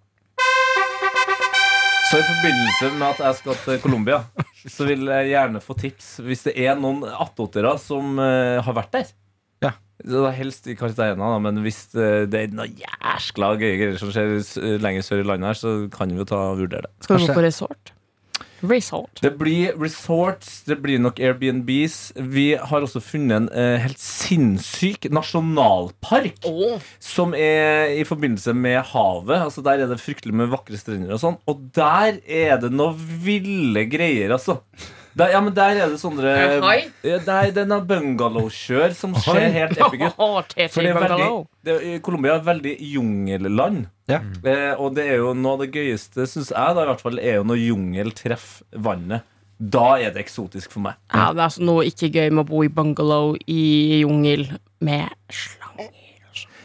Så i forbindelse med at jeg skal til Colombia, så vil jeg gjerne få tips hvis det er noen attåtere som eh, har vært der. Helst i Cartagena, men hvis eh, det er noe jæskla gøye greier som skjer lenger sør i landet her, så kan vi jo ta og vurdere det. Skal du gå på resort? Resort. Det blir resorts, det blir nok Airbnbs. Vi har også funnet en eh, helt sinnssyk nasjonalpark. oh. Som er i forbindelse med havet. Altså Der er det fryktelig med vakre strender og sånn. Og der er det noe ville greier, altså. Der, ja, men der er det sånne Der, det er bungalowkjør som ser helt epic ut. For det er veldig, det, Colombia er et veldig jungelland. Ja. Eh, og det er jo noe av det gøyeste, syns jeg, da, i hvert fall, er jo når jungel treffer vannet. Da er det eksotisk for meg. Ja, det er altså noe ikke gøy med å bo i bungalow i jungel med slanger.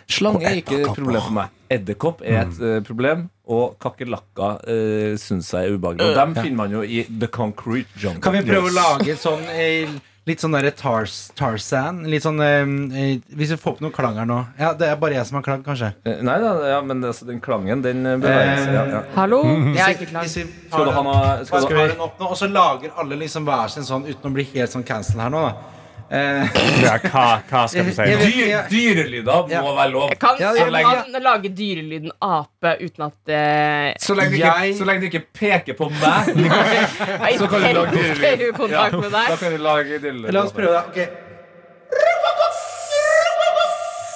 Slange er ikke et problem for meg. Edderkopp er et eh, problem, og kakerlakker uh, syns jeg er ubehagelig. Og dem finner man jo i The Concrete Jungle. Kan vi prøve å lage sånn eh, litt sånn derre tars, Tarzan? Litt sånn eh, eh, Hvis vi får opp noen klang her nå. Ja, Det er bare jeg som har klang, kanskje. Eh, Nei da, ja, men altså, den klangen, den eh, beveger seg. Ja, ja. Hallo? Jeg er ikke klar. Skal du ha noe skal du, tar den opp nå, og så lager alle liksom hver sin sånn uten å bli helt sånn cancel her nå, da. Eh, Ja, hva, hva skal du si? Dyr, Dyrelyder må være lov. Jeg kan, Ja, jeg så kan lage dyrelyden ape uten at eh, Så lenge, ikke, Jeg- så lenge du ikke peker på meg, så kan du lage dyrelyd. med da kan du lage dyrelyd. La oss prøve det. Ok.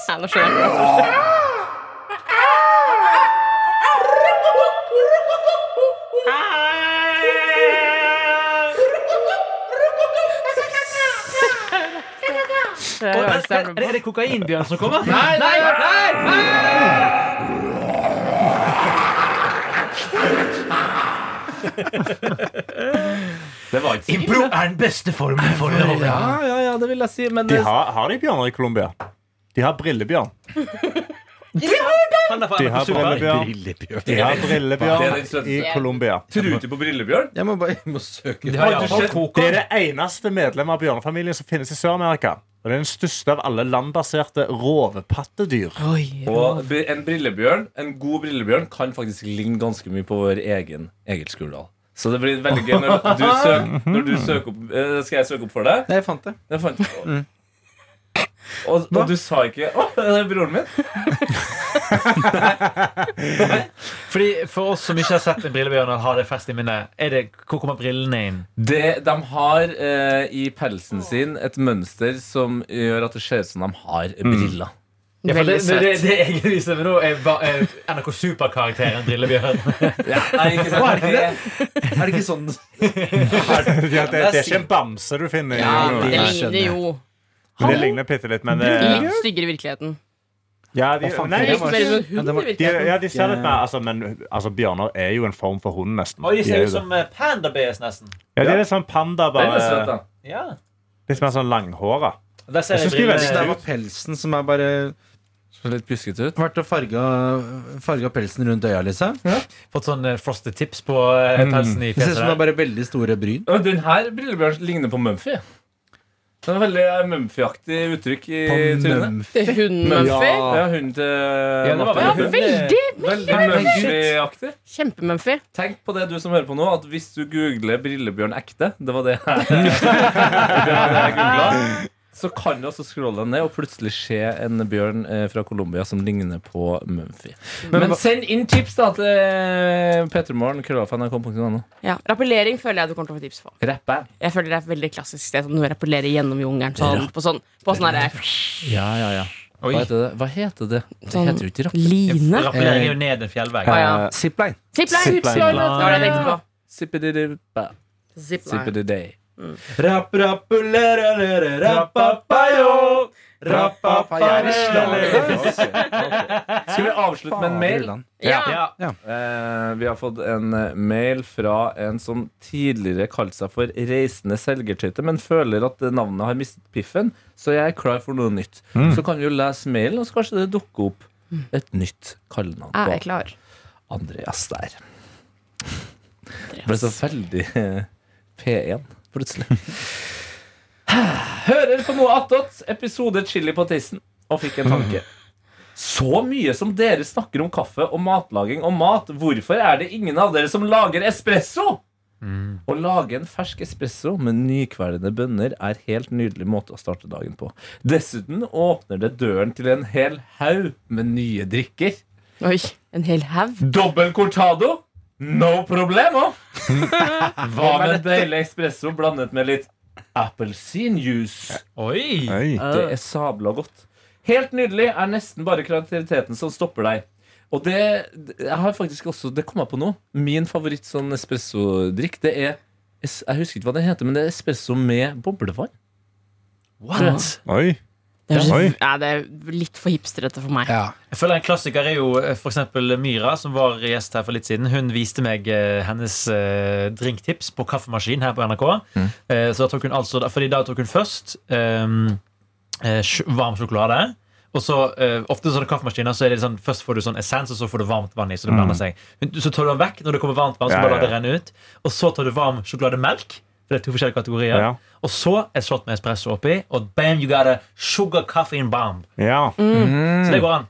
Nei, nå skjønner jeg ikke. Er, er, er det kokainbjørn som kommer? Nei, nei, nei! Det var ikke Impro er den beste formen for det. Ja, ja, ja, det vil jeg si. Men De har, har de bjørner i Colombia? De har brillebjørn. Han er fra De har brillebjørn. Brillebjørn. De har brillebjørn i Colombia. tror du ikke på brillebjørn? Jeg må bare jeg må søke. Har. Det er det eneste medlemmet av bjørnefamilien som finnes i Sør-Amerika. Og det er den største av alle landbaserte rovepattedyr. Oi. Og en brillebjørn, en god brillebjørn kan faktisk ligne ganske mye på vår egen Egil Skurdal. Så det blir veldig gøy når du søker, når du søker opp eh, Skal jeg søke opp for deg? Nei, jeg fant det. Jeg fant og, og du sa ikke Å, det er broren min? Fordi For oss som ikke har sett en brillebjørn og har det fest i minnet, er det, hvor kommer brillene inn? Det, de har eh, i pelsen sin et mønster som gjør at det ser ut som de har briller. Ja, for det, det, det, det jeg viser meg nå, er, ba- er NRK Super-karakteren Brillebjørn. Nei, ikke sant? Er det? Er det ikke sånn Ja, det, det er ikke en bamse du finner. Ja, det ligner jo Men det ligner bitte litt, men det, litt styggere i virkeligheten. ja, de, nei, det Litt var- mer som en hund i de, virkeligheten. ja, de ser litt mer altså, Men altså, bjørner er jo en form for hund, nesten. Og de ser er ut jo det. som eh, panda-bees, nesten. Ja, de er litt sånn panda, Den er søt, bare da. Ja. litt mer sånn langhåra. Der ser Jeg jeg synes de er Så det var pelsen som er bare Så litt pjuskete ut. vært og farga, farga pelsen rundt øya, liksom? Fått sånn eh, frosted tips på eh, pelsen i Det ser ut som det er der. bare veldig store bryn. Og den her brillebjørnen ligner på Mumphy. Den er veldig eh, Mumphy-aktig uttrykk i trynet. Det er Hunden-Mumphy. Ja, hunden til Ja, det var Martin. Ja, veldig- veldig! Veldig Mumphy-aktig. Kjempe-Mumphy. Tenk på det, du som hører på nå, at hvis du googler brillebjørn ekte Det var det jeg, det var det jeg googlet, Så kan du også scrolle ned og plutselig se en bjørn eh, fra Colombia som ligner på Mumphy. Men, send inn tips da til eh, petremorgen.krøllalfa.nrk.no. Ja. Rappellering føler jeg du kommer til å få tips på. Rappe? Jeg føler det er veldig klassisk sted. Sånn, å rappellere gjennom jungelen. Sånn, på sånn, på sånn her, Ja, ja, ja. Oi. Hva heter det? Hva heter det? Det Sånn- heter jo ikke rappellering line. Rappellering er jo ned en fjellvegg. Ah, ja. Zipline. Zipline. Zipline! Zipline. Zipline. Zipline. Zipline. Zipline. Zipline. på. Sippididei. Rapp, rappulere, rappapayo. Rappapaya. Skal vi avslutte med en mail? Ja. Ja. Uh, vi har fått en eh, mail fra en som tidligere kalte seg for Reisende selgertøyte, men føler at navnet har mistet piffen, så jeg er klar for noe nytt. Så kan vi jo lese mailen, og så kanskje det dukker opp et nytt kallenavn Jeg er på klar. Andreas der. Det ble så veldig eh, P1 plutselig. Hører på noe attåt, episode Chili på tissen, og fikk en tanke. Så mye som dere snakker om kaffe og matlaging og mat, hvorfor er det ingen av dere som lager espresso? Å lage en fersk espresso med nykvelende bønner er helt nydelig måte å starte dagen på. Dessuten åpner det døren til en hel haug med nye drikker. Oi, en hel haug. Dobbel cortado? No problemo! Hva med en deilig espresso blandet med litt appelsinjuice? Oi! Oi. Det er sabla godt. Helt nydelig er nesten bare kreativiteten som stopper deg. Og det, jeg har faktisk også, det kom jeg på nå. Min favoritt sånn espressodrikk, det er Jeg husker ikke hva det heter, men det er espresso med boblevann. What? Oi. Ja, det er litt for hipstrete for meg. Ja. Jeg føler En klassiker er jo f.eks. for eksempel Myra, som var gjest her for litt siden. Hun viste meg eh, hennes eh, drinktips på kaffemaskin her på NRK. Mm. så da tok hun altså, fordi da tok hun først ehm, eh, varm sjokolade. Og så, uh, ofte sånne kaffemaskiner så er det sånn Først får du sånn essens, og så får du varmt vann i. Så det blander seg Så tar du den vekk når det kommer varmt vann, så Ja, bare lar det renne ut. Og så tar du varm sjokolademelk. For det er to forskjellige kategorier. Ja. Og så et shot med espresso oppi, og bam, you got a sugar coffee bomb. Ja. Så det går an.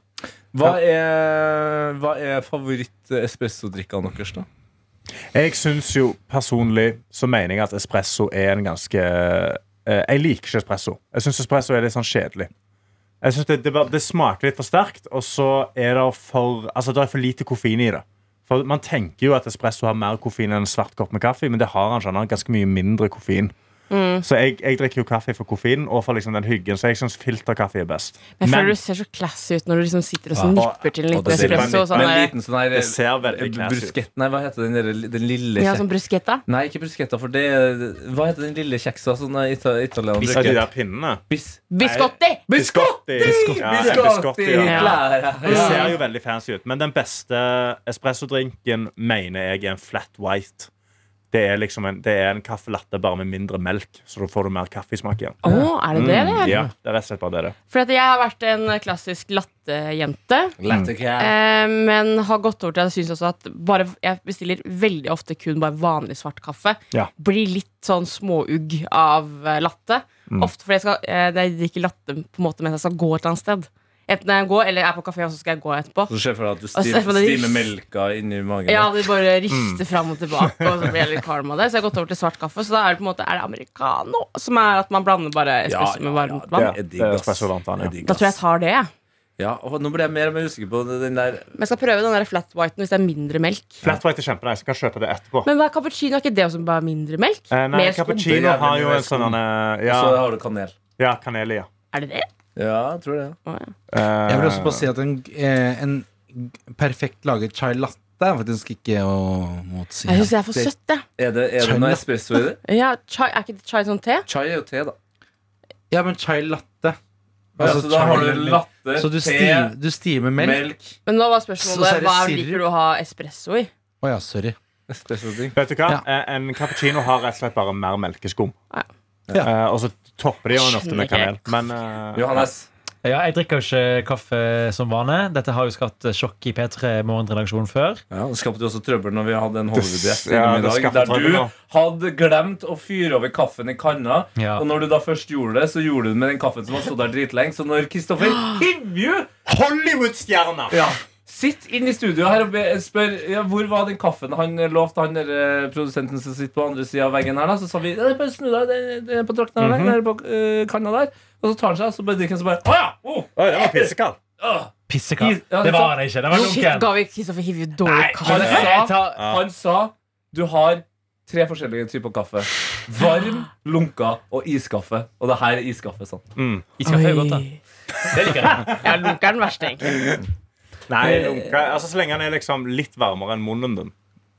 Hva er, hva er favoritt-espressodrikkene deres, da? Jeg syns jo personlig så mener jeg at espresso er en ganske eh, Jeg liker ikke espresso. Jeg syns espresso er litt sånn kjedelig. Jeg synes det, det, det smaker litt for sterkt, og så er det for Altså det er for lite koffein i det. For Man tenker jo at espresso har mer koffein enn en svart kopp med kaffe, men det har han ikke. Han ganske mye mindre koffein. Så jeg, jeg drikker jo kaffe for koffeinen og for liksom den hyggen. Så jeg syns filterkaffe er best. Men jeg Men- føler du ser så classy ut når du liksom sitter og så nipper til en liten espresso. Og sånn liten sånn her Det ser veldig classy ut. Nei, hva heter den, der, den lille ja, sånn bruschetta. Nei, ikke brusketta, for det Hva heter den lille kjeksa som er ita italienere de der pinnene. Bis Biscotti! Biscotti! Ja, biscotti, ja. Ja. Det ser jo veldig fancy ut. Men den beste espressodrinken mener jeg er en flat white. Det er liksom en, det er en caffè latte bare med mindre melk, så da får du mer kaffesmak igjen. Å, er det det, det? Mm, ja, det er rett og slett bare det. det. For at jeg har vært en klassisk lattejente. Latte cat. Eh, men har gått over til at jeg syns også at bare, Jeg bestiller veldig ofte kun bare vanlig svart kaffe. Ja. Blir litt sånn småugg av eh, latte. Mm. Ofte fordi jeg, skal, eh, jeg drikker latte på en måte mens jeg skal gå et eller annet sted. Enten jeg går eller er på kafé, og så skal jeg gå etterpå. Så ser for deg at du stimer, så jeg stimer melka inni magen. Ja, det bare Mm. rister fram og tilbake, og så blir jeg litt kvalm av det. Så jeg har gått over til svart kaffe. Så da er det på en måte Er det americano, som er at man blander bare espresso med varmt vann. det Det er ass. espresso varmt vann, ja. Det er Da tror jeg jeg tar det. jeg. Ja, og nå ble jeg mer og mer usikker på den der Men jeg skal prøve den der flat whiten hvis det er mindre melk. Flat white er kjempenice. Jeg kan kjøpe det etterpå. Men hva er cappuccino? Er ikke det også bare mindre melk? Eh, nei, Med cappuccino har jo en sånn eh, Og så har du kanel. ja kanel ja. Er det det? Ja, jeg tror det. Oh, ja. Eh, Jeg vil også bare si at en, eh, en perfekt laget chai latte er faktisk ikke å motsi. Jeg syns jeg er for søtt, jeg. Er det, er det noe espresso i det? Ja, chai, er ikke chai sånn te? Chai er jo te, da. Ja, men chai latte. Ja, Altså, så da har du latte, Så du, te, stiv, du stimer melk? melk, Men nå var Så- så spørsmålet hva liker du å ha espresso i? Å ja, sorry. Vet du hva? Ja. Eh, En cappuccino har rett og slett bare mer melkeskum. Ja. Ja. Eh, og så topper de jo ofte med kanel. Men uh, Johannes. Ja, jeg drikker jo ikke kaffe som vane. Dette har jo skapt sjokk i P3 Morgenredaksjonen før. Ja, Det skapte jo også trøbbel når vi hadde en Hollywood-gjest ja, i dag. Der du hadde glemt å fyre over kaffen i kanna. Ja. Og når du da først gjorde det, så gjorde du det med den kaffen som har stått der dritlenge. Så når Kristoffer Hivju Hollywood-stjerna! ja, sitter inn i studio her og be- spør ja, hvor var den kaffen han lovte han der eh, produsenten som sitter på andre sida av veggen her, da, så sa vi ja, bare snu deg, det det er på drakten her, der, på uh, kanna der. Og så tar han seg, og så bare drikker han så bare Å ja! Oh, Oh, det var pissekald. ah. Pissekald. Ja, Det var han ikke. Det var Shit, lunken. ga vi Kristoffer Hivju dårlig han kaffe? Han sa, han sa du har tre forskjellige typer kaffe. Varm, lunka og iskaffe. Og det her er iskaffe. sånn Mm. Iskaffe er jo godt, da. Oi. Det liker jeg. Ja, lunka er den verste, egentlig. Nei, lunka, altså Så lenge den er liksom litt varmere enn munnen din.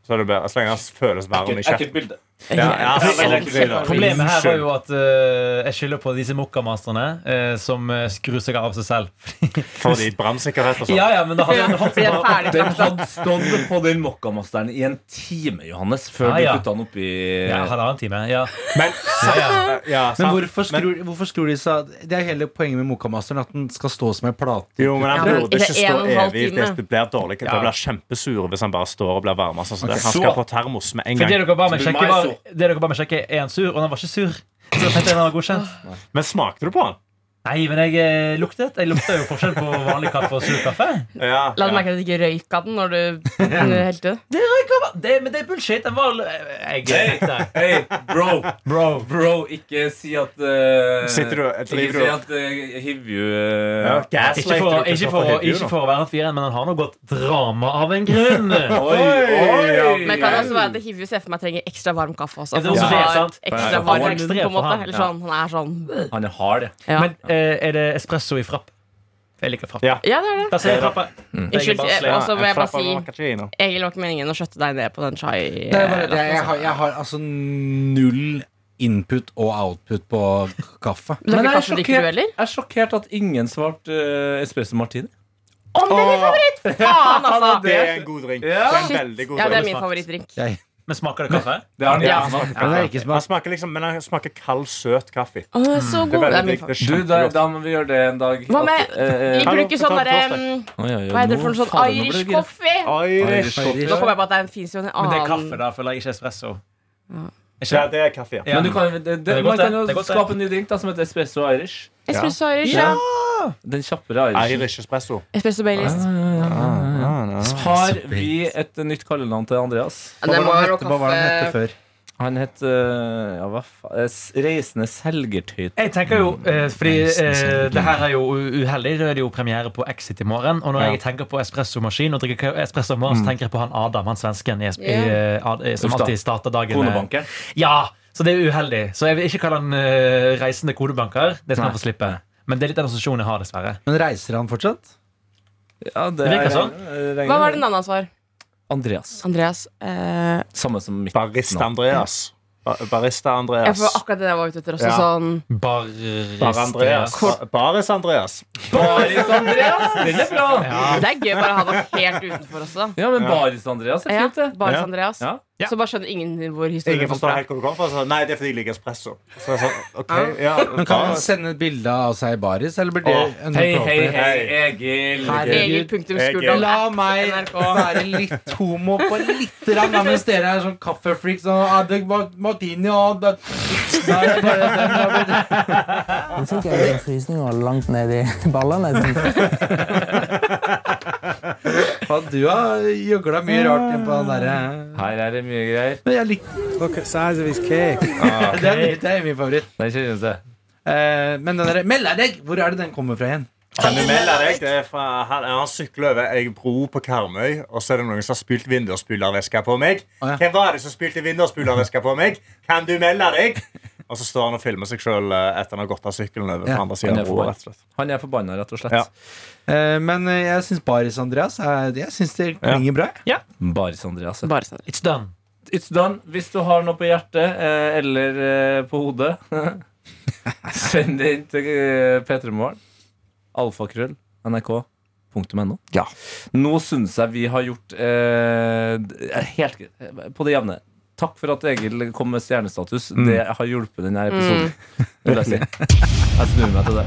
Så er det bedre. Så lenge den føles varm i kjeften. Ja, ja, da. Problemet her var jo at uh, jeg skylder på disse mokkamasterne uh, som eh, skrur seg av seg selv. Fordi brannsikkerhet og sånn. Ja, ja, men da hadde Ja, jeg hatt. Den hadde stått på den mokkamasteren i en time, Johannes, før Ja, ja. du putta den oppi ja, halvannen time. Ja. Men, Ja, ja, Men hvorfor skrur, hvorfor skrur de seg Det er hele poenget med mokkamasteren, at den skal stå som en plate. Jo, men han Ja, burde ikke stå evig. Det blir dårlig. Det Ja. blir kjempesur hvis han bare står og blir varma. Sånn okay. Han skal på termos med en gang. Fordi dere ba meg sjekke, var, det dere bare sjekke er han sur, og han var ikke sur. Så den var godkjent. Men smakte du på han? Nei, men jeg lukter luktet. Jeg lukta jo forskjell på vanlig kaffe og sur kaffe. Ja, La du ja. merke at du ikke røyk av den når du helte det? røyka det, Men det er bullshit. Den var Jeg Hey, hey, bro, Bro. bro, ikke si at uh, Sitter du- Ikke si at uh, Hivju uh, Ja, Ikke for, du ikke, for, Hivju ikke for å være en men han har nå gått drama av en grunn. Oi, oi! Men kan det også være at Hivju ser for meg trenger ekstra varm kaffe også? Ja, det For også å det. Ekstra varm han på en måte. Eller sånn, han er sånn Han er hard, ja. Men eh, er det espresso i frapp? Jeg liker frapp. Ja. ja, det er det. Da sier jeg frappe. Unnskyld. bare eh. Og så må jeg bare si Egil, var ikke meningen å skjøtte deg ned på den chai. Det er bare det, eh, jeg, har, jeg har altså null input og output på kaffe. Men Men jeg er er du, sjokkert, jeg er sjokkert at ingen svarte uh, espresso martini. Å, det er min favoritt! Faen, altså! Det er en god drink. Det er en veldig god Ja, det er min favorittdrink. Men smaker det kaffe? Det er, Ja. ikke smakt. men det er ikke Han smaker liksom, men han smaker kald, søt kaffe. Å, det er så god. Det er veldig. Det er Du, da, da må vi gjøre det en dag. Hva med- Vi eh, Liker sånn ta derre Hva heter det for noe sånn Irish coffee? Irish. coffee. Nå kommer jeg på at det fins jo en Men det er kaffe, da. Føler jeg ikke espresso. Ja, det er kaffe, ja. Men du kan, det, det, Det man kan jo skape en ny drink da, som heter espresso irish. Espresso Irish. Ja. Den kjappere irish. Irish espresso. Espresso Baileys. Har vi et nytt kallenavn til Andreas? Hva var det han hette før? Han het eh, ja, hva eh, Reisende selgertøyt. Jeg tenker jo, eh, fordi eh, det her er jo uheldig. Da er det jo premiere på Exit i morgen. Og når Ja. jeg tenker på espressomaskin og drikker espresso om morgenen, så tenker jeg på han Adam, han svensken i, i, eh, eh, som alltid starter dagen Konebanken? Ja! Så det er uheldig. Så jeg vil ikke kalle han uh, reisende kodebanker. Det skal Nei. han få slippe. Men det er litt den assosiasjonen jeg har, dessverre. Men reiser han fortsatt? Ja, det Det virker er- sånn. Hva var det navnet hans var? Andreas. Andreas. Eh, Samme som mitt Barista. Andreas. Ba Barista jeg får akkurat det jeg var ute etter. Også Ja. sånn Bar Andreas. Ba- Baris Andreas. Baris Andreas! Den er bra! Ja. Det er gøy bare å ha det helt utenfor også. Ja, men Baris Andreas er fint, det. Baris Andreas. Ja. Ja. Så bare skjønner ingen hvor historien Ingen forstår helt hvor du kommer fra. Så, nei, det er fordi jeg liker espresso. Så jeg sa, ok, ja, Men Kan man sende et bilde av seg i baris, eller blir det Åh, en Hei, sånn hei, hei, Egil. Herregud. Egil. La meg være litt homo på litt rann, da, mens dere er sånn kaffefreaks og ah, det var Martini og det, Nei, bare den Nå fikk jeg frysninger langt ned i ballene. Faen, Du har gjøgla mye rart inn på den derre Her er det mye greier. Men jeg liker Look at size of his cake. det, er, min- det er min favoritt. Den kjennes det. Eh, men den derre Mellardegg, hvor er det den kommer fra igjen? Kan du melde deg? Det er fra, han, han sykler over ei bro på Karmøy, og så er det noen som har spylt vindusspylervæske på meg. Hvem var det som spylte vindusspylervæske på meg? Kan du melde deg? Og så står han og filmer seg sjøl etter han har gått av sykkelen over Ja, på andre siden av broa. rett og slett. Han er forbanna, rett og slett. Ja. Eh, men eh, jeg syns Baris Andreas er, Jeg synes det klinger bra. Ja. Baris Andreas. Baris. It's done. It's done. Hvis du har noe på hjertet eh, eller eh, på hodet, send det inn til eh, P3morgen. Alfakrøll. NRK.no. Ja. Nå syns jeg vi har gjort eh, helt greit. På det jevne. Takk for at Egil kom med stjernestatus. Det har hjulpet denne episoden. Vil jeg si. Jeg snur meg til det.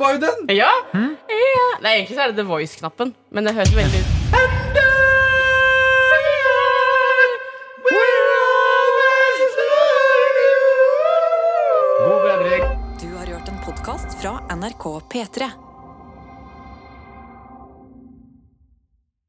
Var jo den! Ja. ja. Nei, egentlig så er det The Voice-knappen, men det høres veldig ut. God bedring. Du har hørt en podkast fra NRK P3.